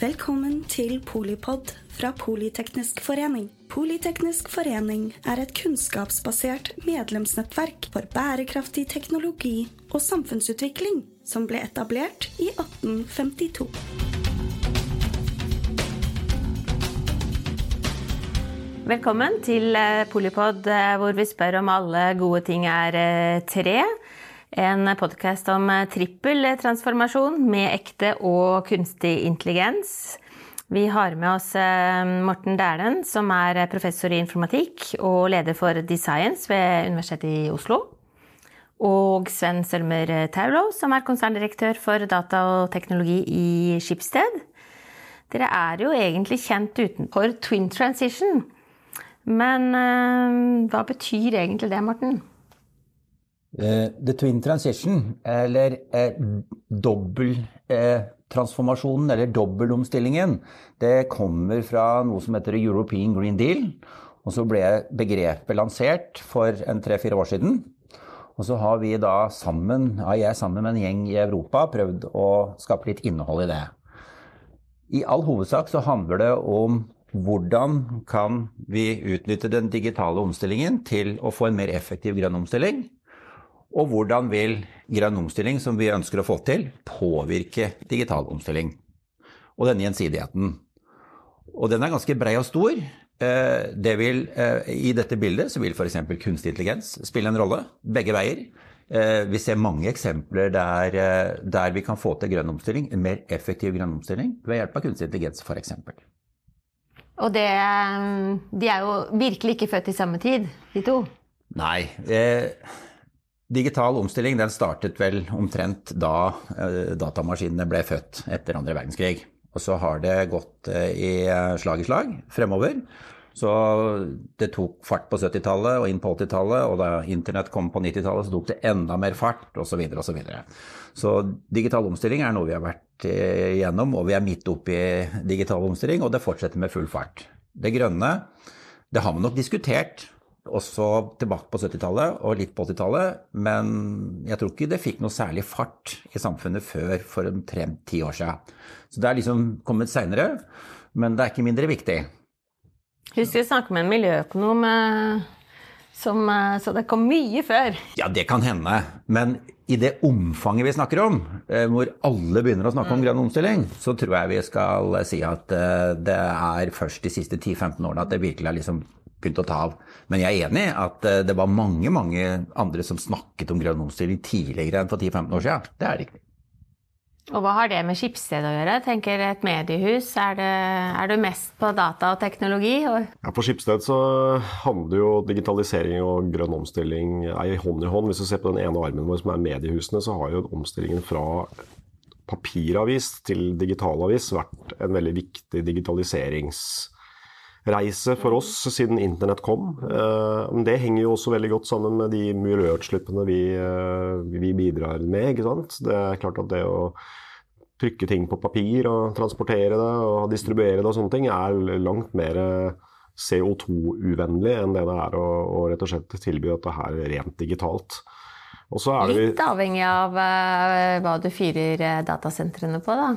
Velkommen til Polipod fra Politeknisk forening. Politeknisk forening er et kunnskapsbasert medlemsnettverk for bærekraftig teknologi og samfunnsutvikling som ble etablert i 1852. Velkommen til eh, Polipod, eh, hvor vi spør om alle gode ting er eh, tre. En podkast om trippeltransformasjon med ekte og kunstig intelligens. Vi har med oss Morten Dæhlen, som er professor i informatikk og leder for Designs ved Universitetet i Oslo. Og Sven Sølmer Taulo, som er konserndirektør for data og teknologi i Skipsted. Dere er jo egentlig kjent utenfor Twin Transition. Men uh, hva betyr egentlig det, Morten? Uh, the twin transition, eller eh, dobbeltransformasjonen, eller dobbeltomstillingen, det kommer fra noe som heter European Green Deal. Og så ble begrepet lansert for en tre-fire år siden. Og så har vi da sammen, ja, jeg sammen med en gjeng i Europa prøvd å skape litt innhold i det. I all hovedsak så handler det om hvordan kan vi utnytte den digitale omstillingen til å få en mer effektiv grønn omstilling? Og hvordan vil grønn omstilling som vi ønsker å få til, påvirke digital omstilling? Og denne gjensidigheten. Og den er ganske brei og stor. Eh, det vil, eh, I dette bildet så vil f.eks. kunstig intelligens spille en rolle. Begge veier. Eh, vi ser mange eksempler der, der vi kan få til grønn omstilling, en mer effektiv grønn omstilling ved hjelp av kunstig intelligens f.eks. Og det De er jo virkelig ikke født i samme tid, de to. Nei. Eh, digital omstilling den startet vel omtrent da eh, datamaskinene ble født etter andre verdenskrig. Og så har det gått eh, i slag i slag fremover. Så det tok fart på 70-tallet og inn på 80-tallet, og da internett kom på 90-tallet, så tok det enda mer fart, osv. osv. Så, videre, og så, så digital omstilling er noe vi har vært igjennom, og vi er midt oppe i digital omstilling, og det fortsetter med full fart. Det grønne, det har man nok diskutert også tilbake på 70-tallet og litt på 80-tallet, men jeg tror ikke det fikk noe særlig fart i samfunnet før for omtrent ti år siden. Så det er liksom kommet seinere, men det er ikke mindre viktig. Husker jeg snakket med en miljøøkonom eh, som eh, Så det kom mye før. Ja, det kan hende. Men i det omfanget vi snakker om, eh, hvor alle begynner å snakke om mm. grønn omstilling, så tror jeg vi skal si at det er først de siste 10-15 årene at det virkelig har liksom begynt å ta av. Men jeg er enig i at det var mange mange andre som snakket om grønn omstilling tidligere enn for 10-15 år siden. Det er riktig. Og hva har det med Skipsted å gjøre? Tenker Et mediehus, er, det, er du mest på data og teknologi? Ja, På Skipsted så handler jo digitalisering og grønn omstilling er hånd i hånd. Hvis du ser på den ene armen vår som er mediehusene, så har jo omstillingen fra papiravis til digitalavis vært en veldig viktig digitaliseringsreise for oss siden internett kom. Eh, men det henger jo også veldig godt sammen med de miljøutslippene vi, eh, vi bidrar med. ikke sant? Det er klart at det å trykke ting på papir og transportere det og distribuere det og sånne ting, er langt mer CO2-uvennlig enn det det er å, å, rett og slett tilby dette her rent digitalt. Litt avhengig av uh, hva du fyrer datasentrene på, da?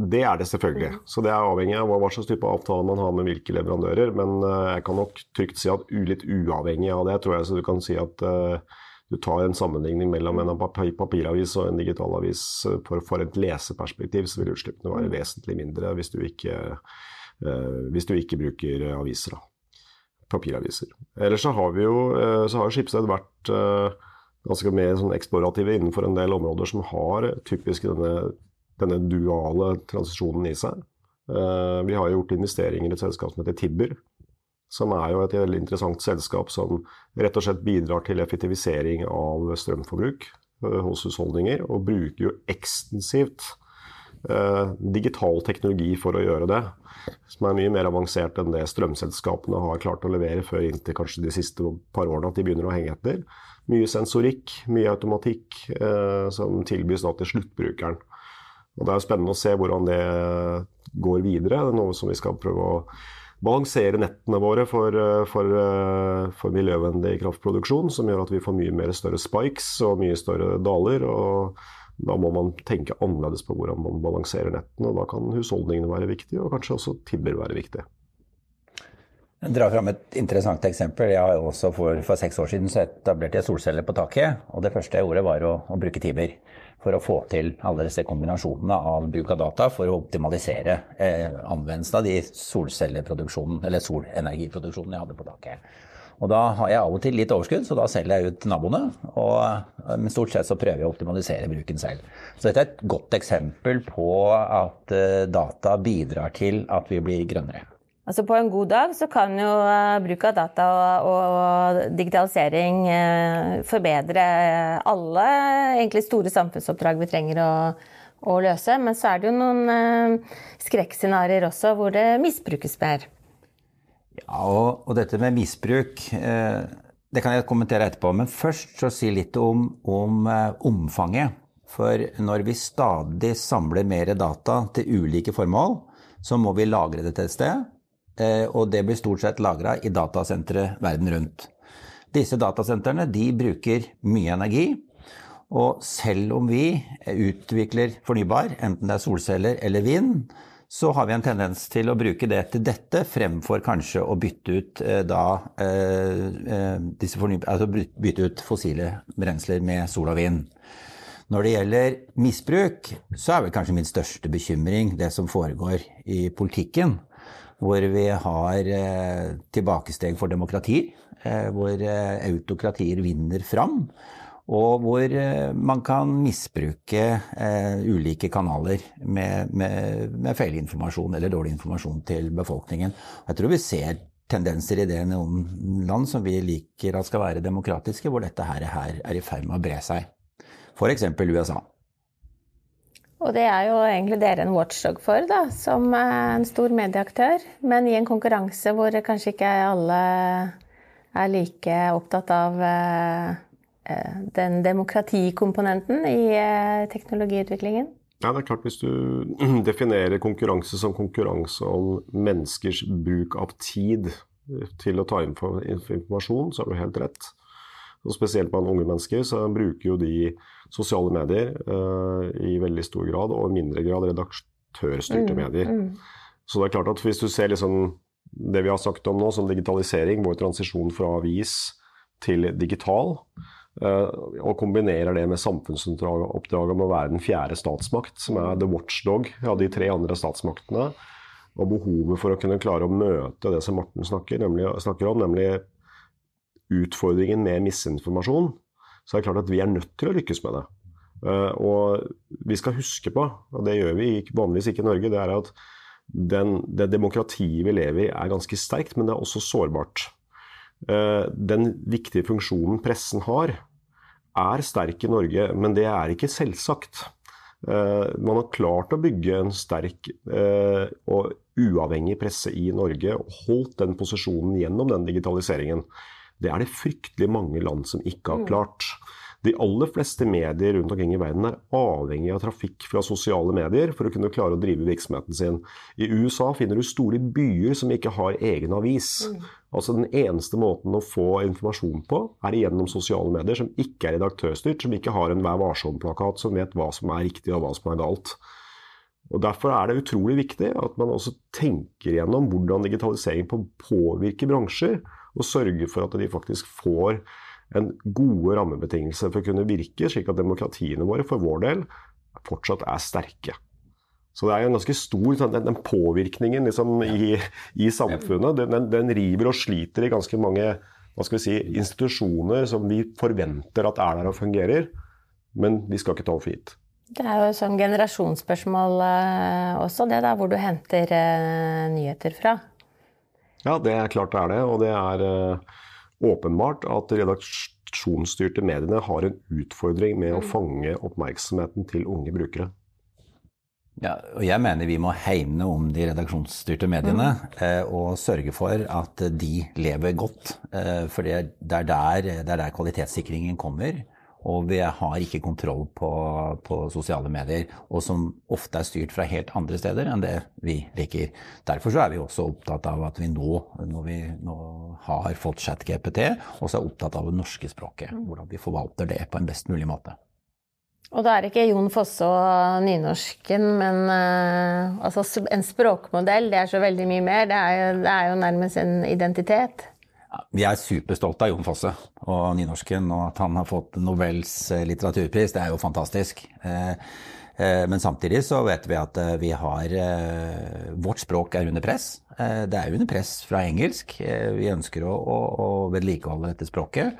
Det er det selvfølgelig. Så det er avhengig av hva slags type avtale man har med hvilke leverandører. Men uh, jeg kan nok trygt si at litt uavhengig av det, tror jeg så du kan si at du tar en sammenligning mellom en papiravis og en digitalavis eh, for, for et leseperspektiv, så vil utslippene være mm. vesentlig mindre hvis du ikke, hvis du ikke bruker aviser. Papiraviser. Ellers så har vi jo så har Skipsted vært ganske mer sånn eksplorative innenfor en del områder som har typisk denne, denne duale transisjonen i seg. vi har gjort investeringer i et selskap som heter Tibber, som er jo et veldig interessant selskap som rett og slett bidrar til effektivisering av strømforbruk eh, hos husholdninger, og bruker jo ekstensivt eh, digital teknologi for å gjøre det. Som er mye mer avansert enn det strømselskapene har klart å levere før inntil kanskje de siste par årene at de begynner å henge etter. Mye sensorikk, mye automatikk eh, som tilbys da til sluttbrukeren. Og Det er jo spennende å se hvordan det går videre. Det er noe som vi skal prøve å balansere nettene våre for, eh, for, eh, for, miljøvennlig kraftproduksjon, som gjør at vi får mye mer større spikes og mye større daler. og Da må man tenke annerledes på hvordan man balanserer nettene. og Da kan husholdningene være viktige, og kanskje også Tibber være viktig. Jeg drar fram et interessant eksempel. Jeg har også for, for seks år siden så etablerte jeg solceller på taket. og Det første jeg gjorde, var å, å bruke Tibber for å få til alle disse kombinasjonene av bruk av data for å optimalisere eh, anvendelsen av de solcelleproduksjonen, eller solenergiproduksjonen jeg hadde på taket. Og da har jeg av og til litt overskudd, så da selger jeg ut naboene. Og, men stort sett så prøver jeg å optimalisere bruken selv. Så dette er et godt eksempel på at eh, data bidrar til at vi blir grønnere. Altså På en god dag så kan jo uh, bruk av data og, og digitalisering uh, forbedre alle egentlig store samfunnsoppdrag vi trenger å, å, løse. Men så er det jo noen skrekkscenarioer også hvor det misbrukes mer. Ja, og, og dette med misbruk det kan jeg kommentere etterpå. Men først så si litt om, om omfanget. For når vi stadig samler mer data til ulike formål, så må vi lagre det til et sted. Eh, og det blir stort sett lagra i datasentre verden rundt. Disse datasentrene bruker mye energi. Og selv om vi utvikler fornybar, enten det er solceller eller vind, så har vi en tendens til å bruke det til dette fremfor kanskje å bytte ut, eh, da, eh, altså bytte ut fossile brensler med sol og vind. Når det gjelder misbruk, så er vel kanskje min største bekymring det som foregår i politikken hvor vi har eh, tilbakesteg for demokratier, eh, hvor eh, autokratier vinner fram. Og hvor man kan misbruke ulike kanaler med, med, med feilinformasjon eller dårlig informasjon til befolkningen. Jeg tror vi ser tendenser i det i noen land som vi liker at skal være demokratiske, hvor dette her, her er i ferd med å bre seg. F.eks. USA. Og det er jo egentlig dere en watchdog for, da, som en stor medieaktør. Men i en konkurranse hvor kanskje ikke alle er like opptatt av eh, eh, den demokratikomponenten i eh, teknologiutviklingen. Ja, det er klart Hvis du definerer konkurranse som konkurranse om menneskers bruk av tid til å ta inn informasjon, så har du helt rett. Og spesielt blant unge mennesker så bruker jo de sosiale medier uh, i veldig stor grad, og i mindre grad redaktørstyrte mm, medier. Mm. Så det er klart at hvis du ser liksom det vi har sagt om nå, som digitalisering, vår transisjon fra avis til digital, uh, og kombinerer det med samfunnsoppdraget om å være den fjerde statsmakt, som er the watchdog av de tre andre statsmaktene, og behovet for å kunne klare å møte det som Morten snakker, nemlig, snakker om, nemlig utfordringen med misinformasjon, så er det klart at vi er nødt til å lykkes med det. Uh, og vi skal huske på, og det gjør vi vanligvis ikke i Norge, det er at den, det demokratiet vi lever i er ganske sterkt, men det er også sårbart. Uh, den viktige funksjonen pressen har, er sterk i Norge, men det er ikke selvsagt. Uh, man har klart å bygge en sterk og uavhengig presse i Norge og holdt den posisjonen gjennom den digitaliseringen. Det er det fryktelig mange land som ikke har mm. klart. De aller fleste medier rundt omkring i verden er avhengig av trafikk fra sosiale medier for å kunne klare å drive virksomheten sin. I USA finner du store byer som ikke har egen avis. Mm. Altså Den eneste måten å få informasjon på, er gjennom sosiale medier som ikke er redaktørstyrt, som ikke har en Vær varsom-plakat som vet hva som er riktig og hva som er galt. Og Derfor er det utrolig viktig at man også tenker gjennom hvordan digitalisering påvirker bransjer og sørge for at de faktisk får en gode rammebetingelser for å kunne virke, slik at demokratiene våre for vår del fortsatt er sterke. Så det er en ganske stor den, den påvirkningen liksom, i, i, samfunnet. Den, den, river og sliter i ganske mange si, institusjoner som vi forventer at er der og fungerer. Men vi skal ikke ta over for gitt. Det er jo et sånn generasjonsspørsmål eh, også, det da, hvor du henter eh, nyheter fra. Ja, det er klart det er det. Og det er uh, åpenbart at redaksjonsstyrte mediene har en utfordring med å mm. fange oppmerksomheten til unge brukere. Ja, og jeg mener vi må hegne om de redaksjonsstyrte mediene mm. eh, og sørge for at de lever godt. Eh, for det er der, det er der kvalitetssikringen kommer. Og vi har ikke kontroll på, på, sosiale medier, og som ofte er styrt fra helt andre steder enn det vi liker. Derfor er vi også opptatt av at vi nå, når vi nå har fått ChatGPT, også er opptatt av det norske språket. Mm. Hvordan vi forvalter det på en best mulig måte. Og da er ikke Jon Fosse og nynorsken, men uh, altså en språkmodell, det er så veldig mye mer. Det er jo, det er jo nærmest en identitet. Vi er superstolte av Jon Fosse og nynorsken, og at han har fått Nobels eh, litteraturpris. Det er jo fantastisk. Eh, eh, men samtidig så vet vi at vi har Vårt språk er under press. Det er under press fra engelsk. Vi ønsker å, å, å vedlikeholde dette språket.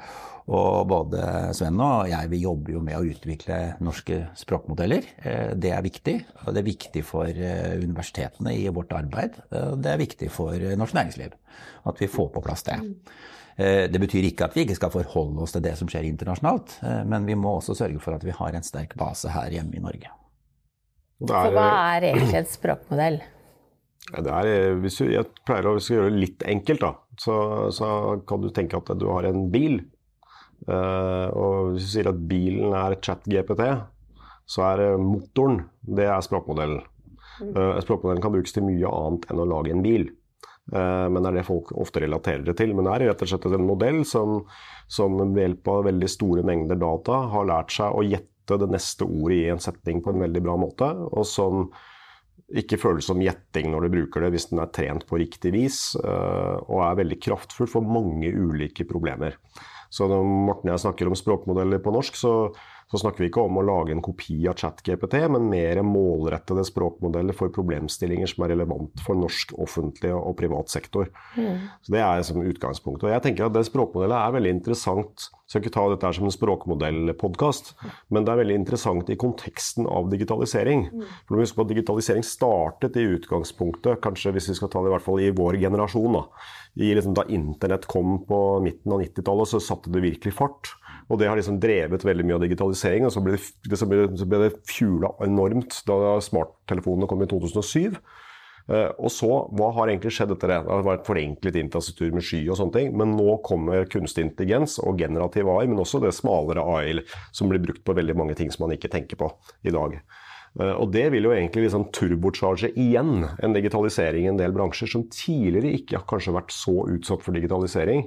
Og både Sven og jeg vi jobber jo med å utvikle norske språkmodeller. Eh, det er viktig. Og det er viktig for eh, universitetene i vårt arbeid. Det er viktig for norsk næringsliv at vi får på plass det. Eh, det betyr ikke at vi ikke skal forholde oss til det som skjer internasjonalt, men vi må også sørge for at vi har en sterk base her hjemme i Norge. Så hva er egentlig et språkmodell? Er, hvis du, jeg pleier å gjøre det litt enkelt, da, så, så kan du tenke at du har en bil og hvis du sier at bilen er chat-GPT, så er motoren det er språkmodellen. Uh, språkmodellen kan brukes til mye annet enn å lage en bil. Men det er det folk ofte relaterer det til. Men det er rett og slett en modell som, som ved hjelp av veldig store mengder data har lært seg å gjette det neste ordet i en setning på en veldig bra måte, og som ikke føles som gjetting når du bruker det hvis den er trent på riktig vis, og er veldig kraftfull for mange ulike problemer. Så når Morten og jeg snakker om språkmodeller på norsk, så, så snakker vi ikke om å lage en kopi av ChatGPT, men mer målrettede språkmodeller for problemstillinger som er relevant for norsk offentlig og privat sektor. Mm. Så Det er som utgangspunkt. Og jeg tenker at det språkmodellet er veldig interessant. Jeg skal ikke ta dette som en språkmodellpodkast, men det er veldig interessant i konteksten av digitalisering. Mm. For du må huske på at Digitalisering startet i utgangspunktet, kanskje hvis vi skal ta det i hvert fall i vår generasjon, da, liksom, da internett kom på midten av 90-tallet, så satte det virkelig fart. Og det har liksom drevet veldig mye av digitalisering. Og så ble det, så det fjula enormt da smarttelefonene kom i 2007. Uh, og så, Hva har egentlig skjedd etter det? Det har vært forenklet infrastruktur med sky og sånne ting. Men nå kommer kunstig intelligens og generativ AI, men også det smalere AI som blir brukt på veldig mange ting som man ikke tenker på i dag. Uh, og det vil jo egentlig liksom turbocharge igjen en digitalisering i en del bransjer som tidligere ikke har kanskje vært så utsatt for digitalisering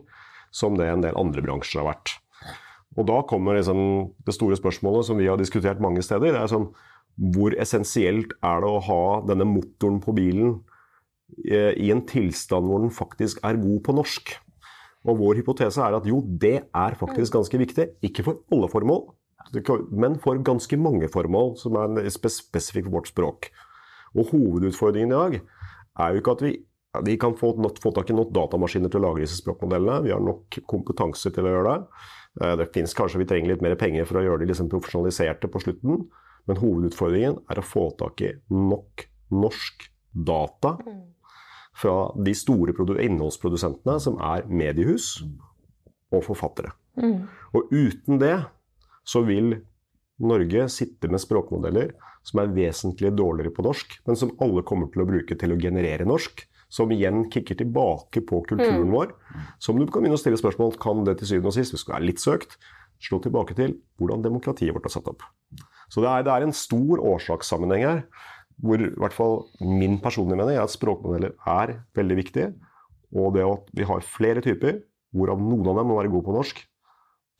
som det en del andre bransjer har vært. Og da kommer liksom det store spørsmålet som vi har diskutert mange steder. det er sånn, Hvor essensielt er det å ha denne motoren på bilen eh, i en tilstand hvor den faktisk er god på norsk? Og vår hypotese er at jo, det er faktisk ganske viktig. Ikke for alle formål, men for ganske mange formål som er spesifikt for vårt språk. Og Hovedutfordringen i dag er jo ikke at vi, vi kan få, få, tak i nok datamaskiner til å lage disse språkmodellene. Vi har nok kompetanse til å gjøre det. Eh, det finnes kanskje vi trenger litt mer penger for å gjøre de liksom profesjonaliserte på slutten. Men hovedutfordringen er å få tak i nok norsk data fra de store innholdsprodusentene, som er mediehus og forfattere. Mm. Og uten det så vil Norge sitte med språkmodeller som er vesentlig dårligere på norsk, men som alle kommer til å bruke til å generere norsk. Som igjen kicker tilbake på kulturen mm. vår. Som du kan begynne å stille spørsmål kan det til syvende og sist, hvis du er litt søkt, slå tilbake til hvordan demokratiet vårt er satt opp. Så det er, det er en stor årsakssammenheng her, hvor i hvert fall min personlige mening er at språkmodeller er veldig viktige. Og det at vi har flere typer, hvorav noen av dem må være gode på norsk,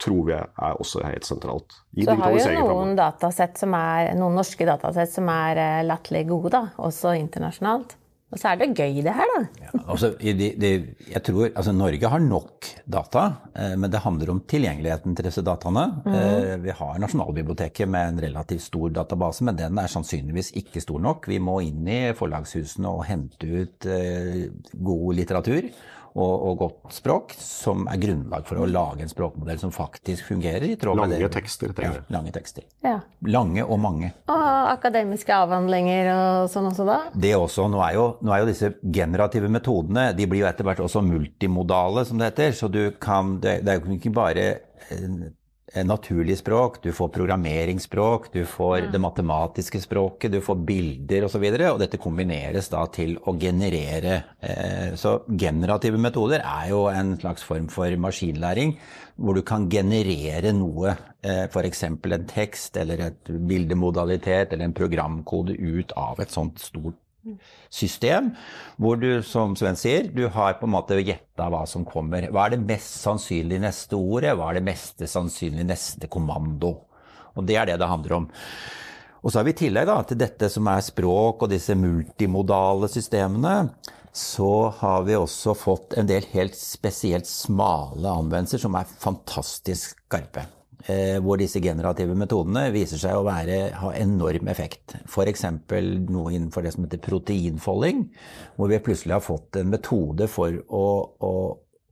tror vi er også helt sentralt. I så har vi jo noen, datasett som er, noen norske datasett som er uh, latterlig gode, da, også internasjonalt. Og så er det gøy, det her, da. Ja, altså, det, det, jeg tror, altså, Norge har nok data, eh, men det handler om tilgjengeligheten til disse dataene. Mm. Eh, vi har Nasjonalbiblioteket med en relativt stor database, men den er sannsynligvis ikke stor nok. Vi må inn i forlagshusene og hente ut eh, god litteratur og, og, godt språk, som er grunnlag for å lage en språkmodell som faktisk fungerer i tråd med det. Tekster, ja, lange tekster. Ja. Lange og mange. Og akademiske avhandlinger og sånn også, da? Det også. Nå er, jo, nå er jo disse generative metodene de blir jo etter hvert også multimodale, som det heter. Så du kan Det, det er jo ikke bare naturlig språk, du får programmeringsspråk, du får det matematiske språket, du får bilder osv. Og, så og dette kombineres da til å generere. Eh, så generative metoder er jo en slags form for maskinlæring hvor du kan generere noe, eh, f.eks. en tekst eller et bildemodalitet eller en programkode ut av et sånt stort system, hvor du, som Sven sier, du har på en måte gjetta hva som kommer. Hva er det mest sannsynlig neste ordet? Hva er det mest sannsynlig neste kommando? Og det er det det handler om. Og så har vi i tillegg da, til dette som er språk og disse multimodale systemene, så har vi også fått en del helt spesielt smale anvendelser som er fantastisk skarpe. Eh, hvor disse generative metodene viser seg å være, ha enorm effekt. F.eks. noe innenfor det som heter proteinfolding, hvor vi plutselig har fått en metode for å, å,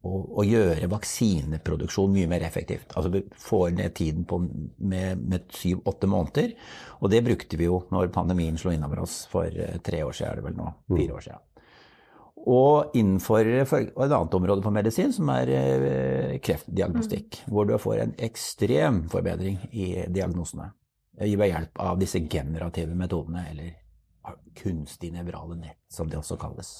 å, å gjøre vaksineproduksjon mye mer effektivt. Altså vi får ned tiden på, med, med syv-åtte måneder. Og det brukte vi jo når pandemien slo innover oss for eh, tre år siden, er det vel nå. Fire år siden. Og innenfor et annet område på medisin, som er eh, kreftdiagnostikk. Mm. Hvor du får en ekstrem forbedring i diagnosene ved hjelp av disse generative metodene, eller kunstig nevrale nett, som det også kalles.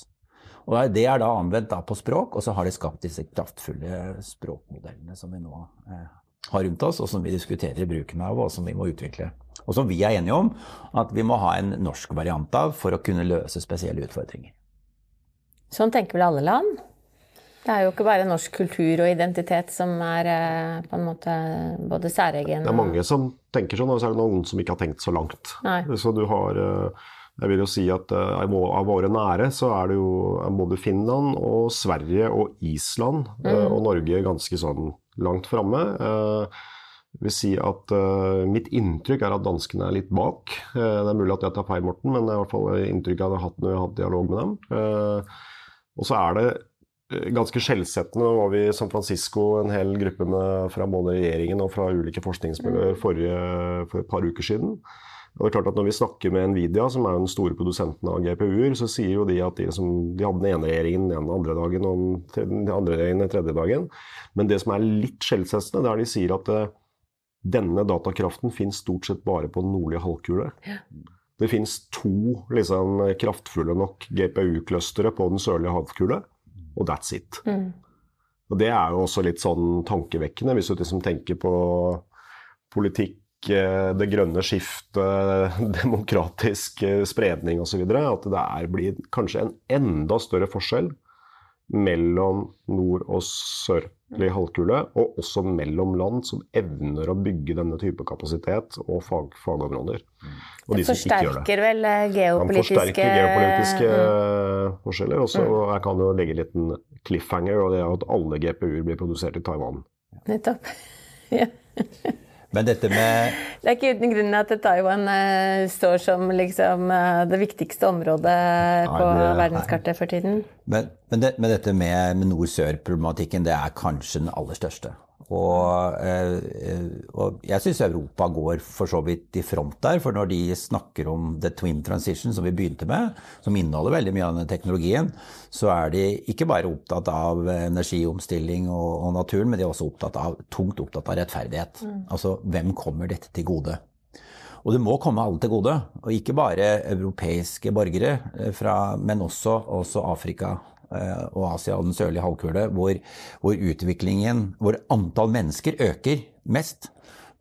Og Det er da anvendt da på språk, og så har det skapt disse kraftfulle språkmodellene som vi nå eh, har rundt oss, og som vi diskuterer bruken av, og som vi må utvikle. Og som vi er enige om at vi må ha en norsk variant av for å kunne løse spesielle utfordringer. Sånn tenker vel alle land? Det er jo ikke bare norsk kultur og identitet som er eh, på en måte både særegen Det er mange som tenker sånn, og så er det noen som ikke har tenkt så langt. Nei. Så du har eh, Jeg vil jo si at eh, av våre nære så er det jo både Finland og Sverige og Island mm. og Norge ganske sånn langt framme. Jeg vil si at uh, Mitt inntrykk er at danskene er litt bak. Uh, det er mulig at jeg tar feil, Morten, men det er i hvert fall inntrykket jeg har hatt når jeg har hatt dialog med dem. Uh, og så er det eh, ganske skjellsettende. Nå var vi i San Francisco en hel gruppe med, fra både regjeringen og fra ulike forskningsmiljøer forrige, for et par uker siden. Og det er klart at Når vi snakker med Nvidia, som er den store produsenten av GPU-er, så sier jo de at de, liksom, de hadde den ene regjeringen den andre dagen og den andre regjeringen den tredje dagen. Men det som er litt skjellsettende, det er de sier at uh, denne datakraften finnes stort sett bare på den nordlige halvkule. Ja. Det finnes to liksom, kraftfulle nok GPU-clustere på den sørlige havkule, og that's it. Mm. Og Det er jo også litt sånn tankevekkende, hvis du liksom tenker på politikk, eh, det grønne skiftet, demokratisk eh, spredning osv. At det blir kanskje en enda større forskjell mellom nord og sørlig halvkule, og også mellom land som evner å bygge denne type kapasitet og fag, fagområder. Og det forsterker vel eh, geopolitiske Man forsterker geopolitiske mm. forskjeller. Også, mm. og jeg kan jo legge en liten cliffhanger, og det er at alle GPU-er blir produsert i Taiwan. Nettopp. ja. Men dette med Det er ikke uten grunn at Taiwan uh, står som liksom, uh, det viktigste området på det, verdenskartet for tiden. Men, men, det, men dette med, med nord-sør-problematikken, det er kanskje den aller største. Og, eh, og jeg syns Europa går for så vidt i front der. For når de snakker om the twin transition, som vi begynte med, som inneholder veldig mye av denne teknologien, så er de ikke bare opptatt av energiomstilling og, og naturen, men de er også opptatt av, tungt opptatt av rettferdighet. Mm. Altså hvem kommer dette til gode? Og det må komme alle til gode, og ikke bare europeiske borgere, eh, fra, men også, også Afrika Eh, og Asia og den sørlige halvkule, hvor, hvor, utviklingen, hvor antall mennesker øker mest,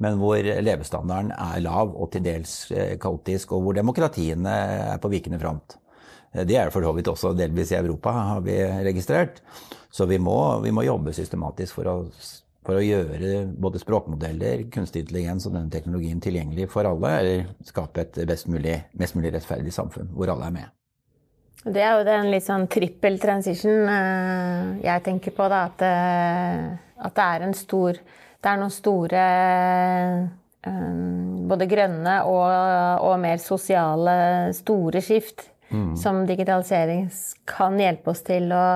men hvor levestandarden er lav og til dels eh, kaotisk, og hvor demokratiene er på vikende front. Eh, det er for så vidt også delvis i Europa, har vi registrert. Så vi må, vi må jobbe systematisk for å, for å, gjøre både språkmodeller, kunstig intelligens og denne teknologien tilgjengelig for alle, eller skape et mulig, mest mulig rettferdig samfunn hvor alle er med. Det er jo den litt sånn trippel transition eh, jeg tenker på, da. At, eh, at det er en stor Det er noen store eh, både grønne og, og mer sosiale store skift mm. som digitalisering kan hjelpe oss til å,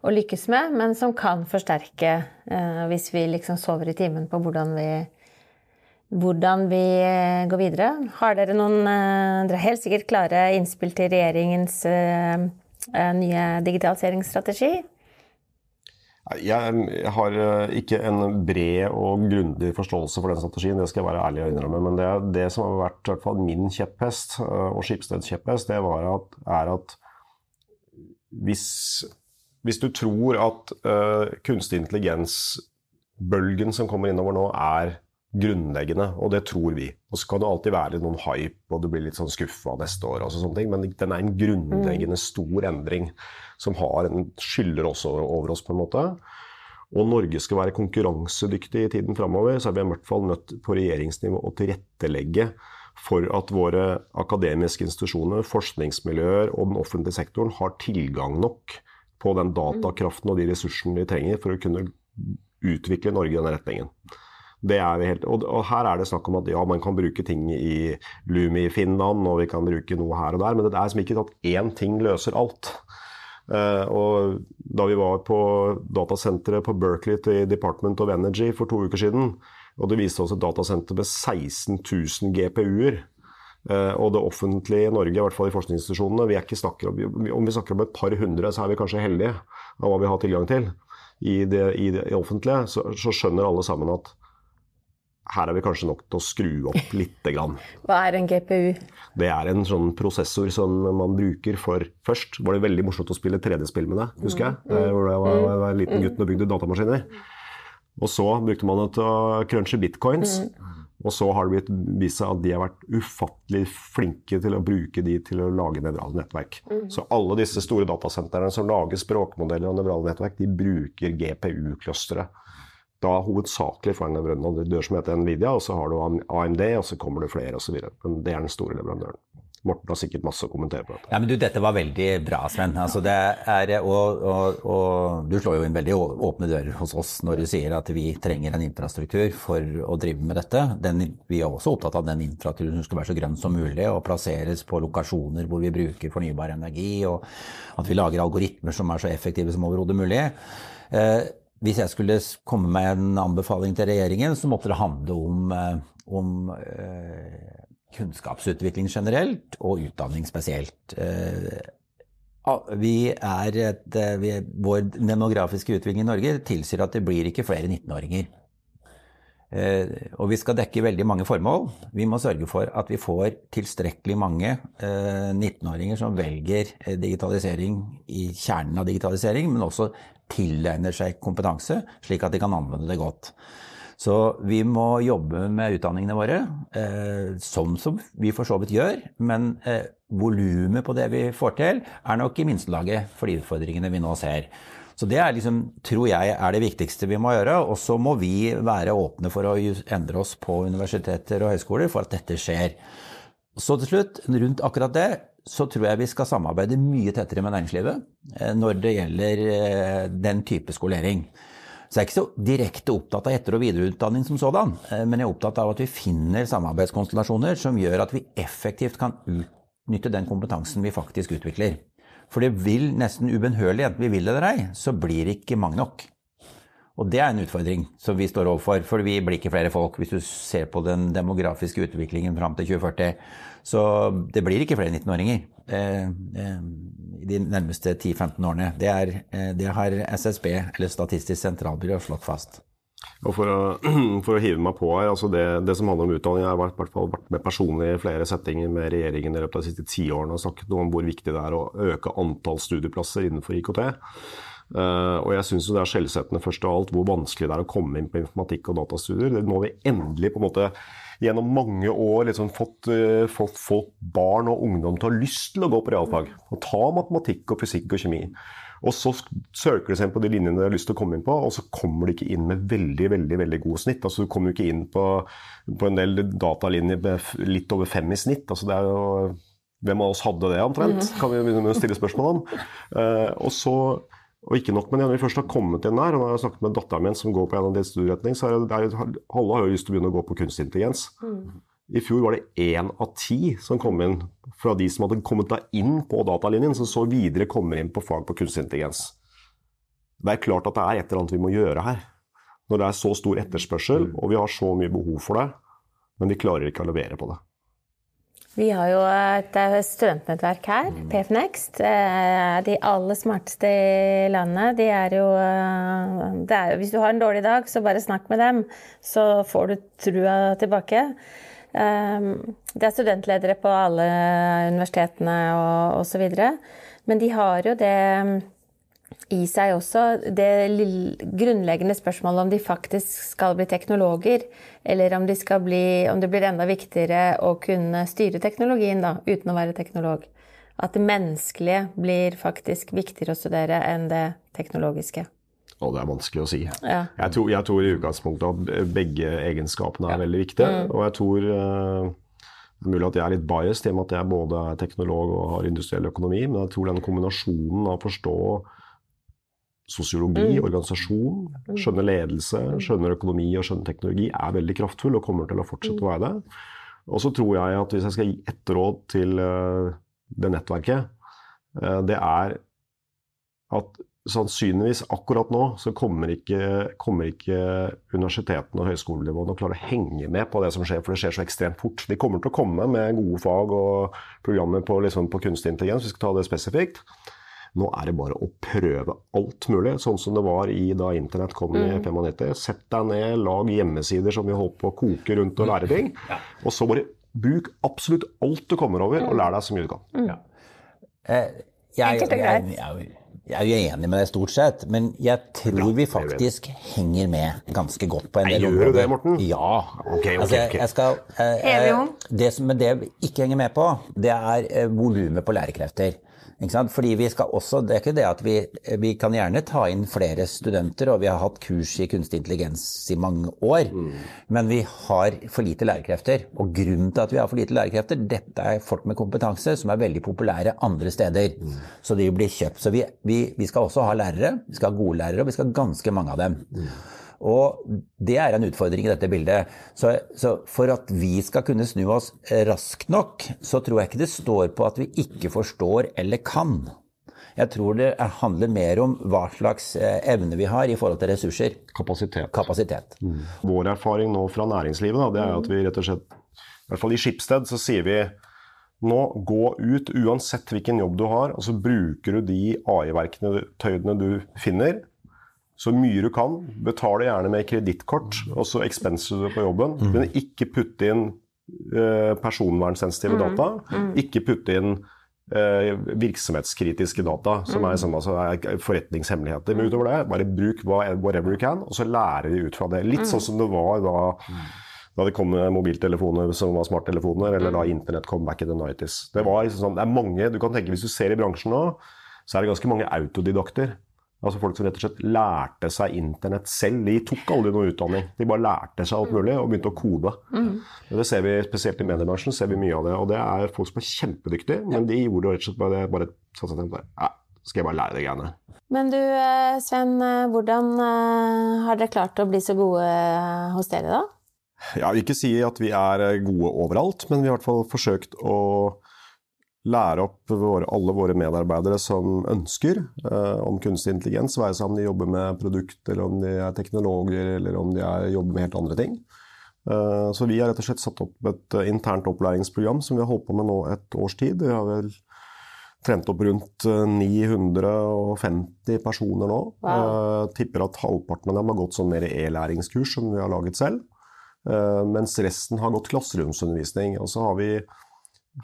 å, lykkes med, men som kan forsterke hvis vi liksom sover i timen på hvordan vi hvordan vi eh, går videre. Har dere noen eh, Dere er helt sikkert klare innspill til regjeringens eh, nye digitaliseringsstrategi? Jeg har ikke en bred og grundig forståelse for den strategien, det skal jeg være ærlig og innrømme. Men det, det som har vært hvert fall min kjepphest, og Skipsteds kjepphest, det at, er at hvis, hvis, du tror at uh, kunstig intelligens-bølgen som kommer innover nå, er grunnleggende, og det tror vi. Og så kan det alltid være noen hype, og du blir litt sånn skuffa neste år, og sånne ting, men den er en grunnleggende mm. stor endring som har en, skylder også over oss, på en måte. og Norge skal være konkurransedyktig i tiden framover, så er vi i hvert fall nødt på regjeringsnivå å tilrettelegge for at våre akademiske institusjoner, forskningsmiljøer og den offentlige sektoren har tilgang nok på den datakraften og de ressursene de trenger for å kunne utvikle Norge i denne retningen. Helt, og, og, her er det snakk om at ja, man kan bruke ting i Lumi i Finland, og vi kan bruke noe her og der, men det er som ikke at én ting løser alt. Uh, og da vi var på datasenteret på Berkeley til Department of Energy for to uker siden, og det viste oss et datasenter med 16 000 GPU-er. Uh, og det offentlige i Norge, i hvert fall i forskningsinstitusjonene, vi er ikke snakker om, om vi snakker om et par hundre, så er vi kanskje heldige av hva vi har tilgang til i det, i det offentlige. Så, så skjønner alle sammen at her er vi kanskje nok til å skru opp lite grann. Hva er en GPU? Det er en sånn prosessor som man bruker for Først var det veldig morsomt å spille 3D-spill med det, husker jeg. Mm. Hvor jeg var, var, var liten gutt og bygde datamaskiner. Og så brukte man det til å crunche bitcoins. Mm. Og så har det blitt vist seg at de har vært ufattelig flinke til å bruke de til å lage nevrale nettverk. Mm. Så alle disse store datasentrene som lager språkmodeller og nevrale nettverk, de bruker GPU-clustere da hovedsakelig for en leverandør som heter Nvidia, og så har du AMD, og så kommer det flere osv. Men det er den store leverandøren. Morten har sikkert masse å kommentere på dette. Ja, men du, Dette var veldig bra, Sven. Altså, er, og, og, og, du slår jo inn veldig åpne dører hos oss når du sier at vi trenger en infrastruktur for å drive med dette. Den, vi er også opptatt av den infrastrukturen som skal være så grønn som mulig og plasseres på lokasjoner hvor vi bruker fornybar energi, og at vi lager algoritmer som er så effektive som overhodet mulig. Eh, hvis jeg skulle komme med en anbefaling til regjeringen, så måtte det handle om, eh, om eh, kunnskapsutvikling generelt og utdanning spesielt. Eh, vi et, vi, vår demografiske utvikling i Norge tilsier at det blir ikke flere 19-åringer. Og vi skal dekke veldig mange formål. Vi må sørge for at vi får tilstrekkelig mange 19-åringer som velger digitalisering i kjernen av digitalisering, men også tilegner seg kompetanse, slik at de kan anvende det godt. Så vi må jobbe med utdanningene våre, eh, sånn som vi for så vidt gjør. Men eh, volumet på det vi får til, er nok i minstelaget for de utfordringene vi nå ser. Så det er liksom, tror jeg er det viktigste vi må gjøre. Og så må vi være åpne for å endre oss på universiteter og høyskoler for at dette skjer. Så til slutt, rundt akkurat det, så tror jeg vi skal samarbeide mye tettere med næringslivet eh, når det gjelder eh, den type skolering. Så jeg er ikke så direkte opptatt av etter- og videreutdanning som sådan, eh, men jeg er opptatt av at vi finner samarbeidskonstellasjoner som gjør at vi effektivt kan utnytte den kompetansen vi faktisk utvikler. For det vil nesten ubønnhørlig, enten vi vil det eller ei, så blir det ikke mange nok. Og det er en utfordring som vi står overfor, for vi blir ikke flere folk hvis du ser på den demografiske utviklingen fram til 2040. Så det blir ikke flere 19-åringer eh, eh, de nærmeste 10-15 årene. Det, er, eh, det, har SSB, eller Statistisk sentralbyrå, slått fast. Og for å, for å, hive meg på her, altså det, det, som handler om utdanning, Jeg har vært, vært med personlig i flere settinger med regjeringen i løpet av de siste ti årene og snakket om hvor viktig det er å øke antall studieplasser innenfor IKT. Uh, og jeg syns det er skjellsettende først av alt hvor vanskelig det er å komme inn på informatikk og datastudier. Nå har vi endelig på en måte gjennom mange år liksom fått, uh, fått, fått, barn og ungdom til å ha lyst til å gå på realfag. Og ta matematikk og fysikk og kjemi. Og så søker de seg inn på de linjene de har lyst til å komme inn på, og så kommer de ikke inn med veldig veldig, veldig gode snitt. Altså Du kommer jo ikke inn på, på en del datalinjer med litt over fem i snitt. Altså det er jo Hvem av oss hadde det, omtrent? Mm. Kan vi begynne å stille spørsmål om. Uh, og så og ikke nok med det, når vi først har kommet inn der, og når jeg har snakket med datteren min som går på en av de studieretning, så er det, alle har jo lyst til å begynne å gå på kunstig intelligens. Mm. I fjor var det én av ti som kom inn fra de som hadde kommet da inn på datalinjen, som så videre kommer inn på fag på kunstig intelligens. Det er klart at det er et eller annet vi må gjøre her. Når det er så stor etterspørsel, mm. og vi har så mye behov for det, men vi klarer ikke å levere på det. Vi har jo et studentnettverk her, mm. PFNext. Eh, de aller smarteste i landet, de er jo er, Hvis du har en dårlig dag, så bare snakk med dem, så får du trua tilbake. Eh, det er studentledere på alle universitetene og osv. Men de har jo det i seg også det grunnleggende spørsmålet om de faktisk skal bli teknologer, eller om, de bli, om, det blir enda viktigere å kunne styre teknologien da, uten å være teknolog. At det menneskelige blir faktisk viktigere å studere enn det teknologiske. Og det er vanskelig å si. Ja. Jeg, tror, jeg tror i utgangspunktet at begge egenskapene er veldig viktige. Mm. Og jeg tror eh, det er mulig at jeg er litt biased i og med at jeg både er teknolog og har industriell økonomi, men jeg tror den kombinasjonen av å forstå sosiologi, Mm. organisasjon, skjønne ledelse, skjønne økonomi og skjønne teknologi er veldig kraftfull og kommer til å fortsette å være det. Og så tror jeg at hvis jeg skal gi ett råd til eh, det nettverket, eh, det er at sannsynligvis akkurat nå så kommer ikke, kommer ikke universitetene og høyskolenivåene å klare å henge med på det som skjer, for det skjer så ekstremt fort. De kommer til å komme med gode fag og programmer på, liksom, på kunstig intelligens, vi skal ta det spesifikt. Nå er det bare å prøve alt mulig, sånn som det var i da internett kom i 95. Sett deg ned, lag hjemmesider som vi holdt på å koke rundt og lære ting. Og så bare bruk absolutt alt du kommer over, og lær deg så mye du kan. Eh, jeg, Enkelt og jeg, greit. jeg, jeg er jo enig med deg stort sett, men jeg tror vi faktisk henger med ganske godt på en del områder. gjør du det, Morten? Ja. Ok, ok, altså, jeg, jeg skal, eh, Enig. Det som, det vi ikke henger med på, det er eh, volumet på lærekrefter. Fordi vi skal også, Det er ikke det at vi, vi kan gjerne ta inn flere studenter, og vi har hatt kurs i kunstig intelligens i mange år, men vi har for lite lærekrefter. Og grunnen til at vi har for lite lærekrefter, dette er folk med kompetanse som er veldig populære andre steder. Så de blir kjøpt. Så vi, vi, vi skal også ha lærere, vi skal ha gode lærere, og vi skal ha ganske mange av dem. Og det er en utfordring i dette bildet. Så, så for at vi skal kunne snu oss raskt nok, så tror jeg ikke det står på at vi ikke forstår eller kan. Jeg tror det handler mer om hva slags eh, evne vi har i forhold til ressurser. Kapasitet. Kapasitet. Vår erfaring nå fra næringslivet da, det er at vi rett og slett, i hvert fall i Skipsted, så sier vi nå gå ut uansett hvilken jobb du har, og så bruker du de AI-verktøyene du finner, så mye du kan. Betale gjerne med kredittkort, og så expenser du på jobben. Men ikke putte inn eh, personvernsensitive data. Ikke putte inn eh, virksomhetskritiske data, som er, sånn, altså er forretningshemmeligheter. Men utover det, bare bruk whatever you can, og så lærer de ut fra det. Litt sånn som det var da, da det kom mobiltelefoner som var smarttelefoner, eller da internett kom back in the 90s. Det, var liksom sånn, det er mange, du kan tenke Hvis du ser i bransjen nå, så er det ganske mange autodidakter. Altså Folk som rett og slett lærte seg internett selv. De tok aldri noe utdanning. De bare lærte seg alt mulig og begynte å kode. Mm. Det ser vi spesielt i mediebransjen. ser vi mye av det. Og det er folk som er kjempedyktige, men de gjorde rett og slett bare, bare satte seg ned og bare, ja, skal jeg bare lære de greiene. Men du eh, Sven, eh, hvordan eh, har dere klart å bli så gode hos dere, da? Jeg vil ikke si at vi er gode overalt, men vi har i hvert fall forsøkt å lære opp våre, alle våre medarbeidere som ønsker eh, om kunstig intelligens, være seg om de jobber med produkt, eller om de er teknologer, eller om de er, jobber med helt andre ting. Eh, så vi har rett og slett satt opp et eh, internt opplæringsprogram som vi har holdt på med nå et års tid. Vi har vel trent opp rundt eh, 950 personer nå. Eh, tipper at halvparten av dem har gått sånn mer e-læringskurs som vi har laget selv. Eh, mens resten har gått klasseromsundervisning. Og så har vi,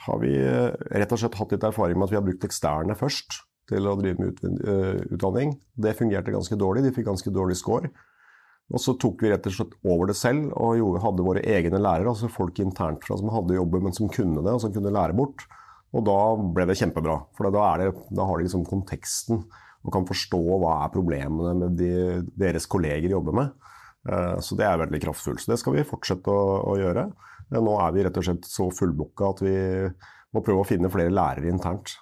har vi eh, rett og slett hatt litt erfaring med at vi har brukt eksterne først til å drive med eh, utdanning. Det fungerte ganske dårlig, de fikk ganske dårlig score. Og så tok vi rett og slett over det selv og hadde våre egne lærere, altså folk internt fra som hadde jobber, men som kunne det, og som kunne lære bort. Og da ble det kjempebra, for da, det, da har de liksom konteksten og kan forstå hva er problemene med de, deres kolleger jobber med. Eh, Så det er veldig kraftfullt. Så det skal vi fortsette å, å gjøre. Nå er vi rett og slett så fullbooka at vi må prøve å finne flere lærere internt.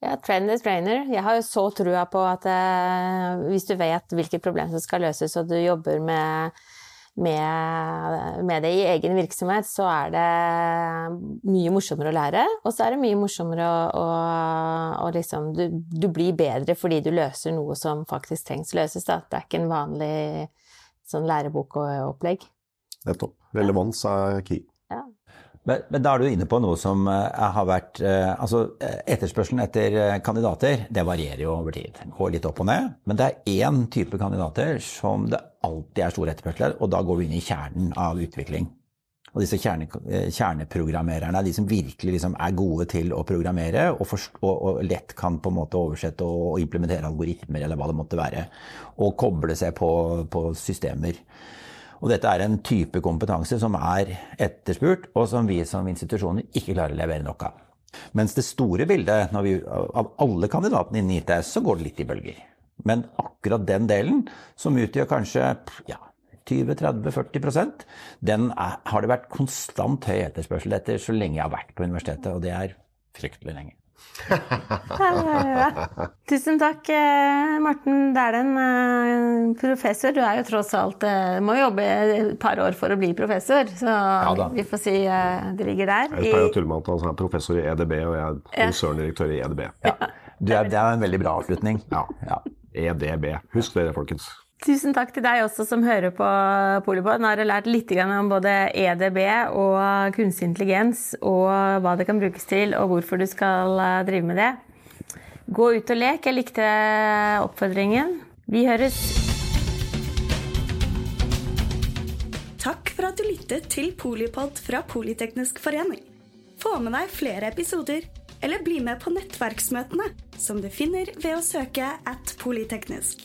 Ja, trend is trainer. Jeg har jo så trua på at eh, hvis du vet hvilket problem som skal løses, og du jobber med, med, med det i egen virksomhet, så er det mye morsommere å lære. Og så er det mye morsommere å, å, å liksom du, du blir bedre fordi du løser noe som faktisk trengs løses. Da. Det er ikke en vanlig sånn lærebokopplegg. Nettopp. Relevans er key. Men, men da er du inne på noe som eh, har vært eh, Altså, eh, etterspørselen etter kandidater, det varierer jo over tid. Går litt opp og ned. Men det er én type kandidater som det alltid er stor etterspørsel etter, og da går vi inn i kjernen av utvikling. Og disse kjerne, kjerneprogrammererne er de som virkelig liksom er gode til å programmere og, forst- og, og lett kan på en måte oversette og, og implementere algoritmer eller hva det måtte være, og koble seg på, på systemer. Og dette er en type kompetanse som er etterspurt, og som vi som institusjoner ikke klarer å levere nok av. Mens det store bildet, vi, av alle kandidatene innen IT, så går det litt i bølger. Men akkurat den delen, som utgjør kanskje ja, 20-30-40 den er, har det vært konstant høy etterspørsel etter så lenge jeg har vært på universitetet, og det er fryktelig lenge. Tusen takk, eh, Morten Dæhlen, eh, professor. Du er jo tross alt eh, Må jobbe et par år for å bli professor, så Ja vi får si det ligger der. Jeg pleier å tulle med at han er professor i EDB, og jeg er konserndirektør i EDB. Ja. Du er, det er en veldig bra avslutning. Ja. Ja. EDB. Husk dere, folkens. Tusen takk til deg også som hører på Polipod. Nå har du lært litt om både EDB og kunstig intelligens, og hva det kan brukes til, og hvorfor du skal drive med det. Gå ut og lek. Jeg likte oppfordringen. Vi høres. Takk for at du lyttet til Polipod fra Politeknisk forening. Få med deg flere episoder, eller bli med på nettverksmøtene, som du finner ved å søke at polyteknisk,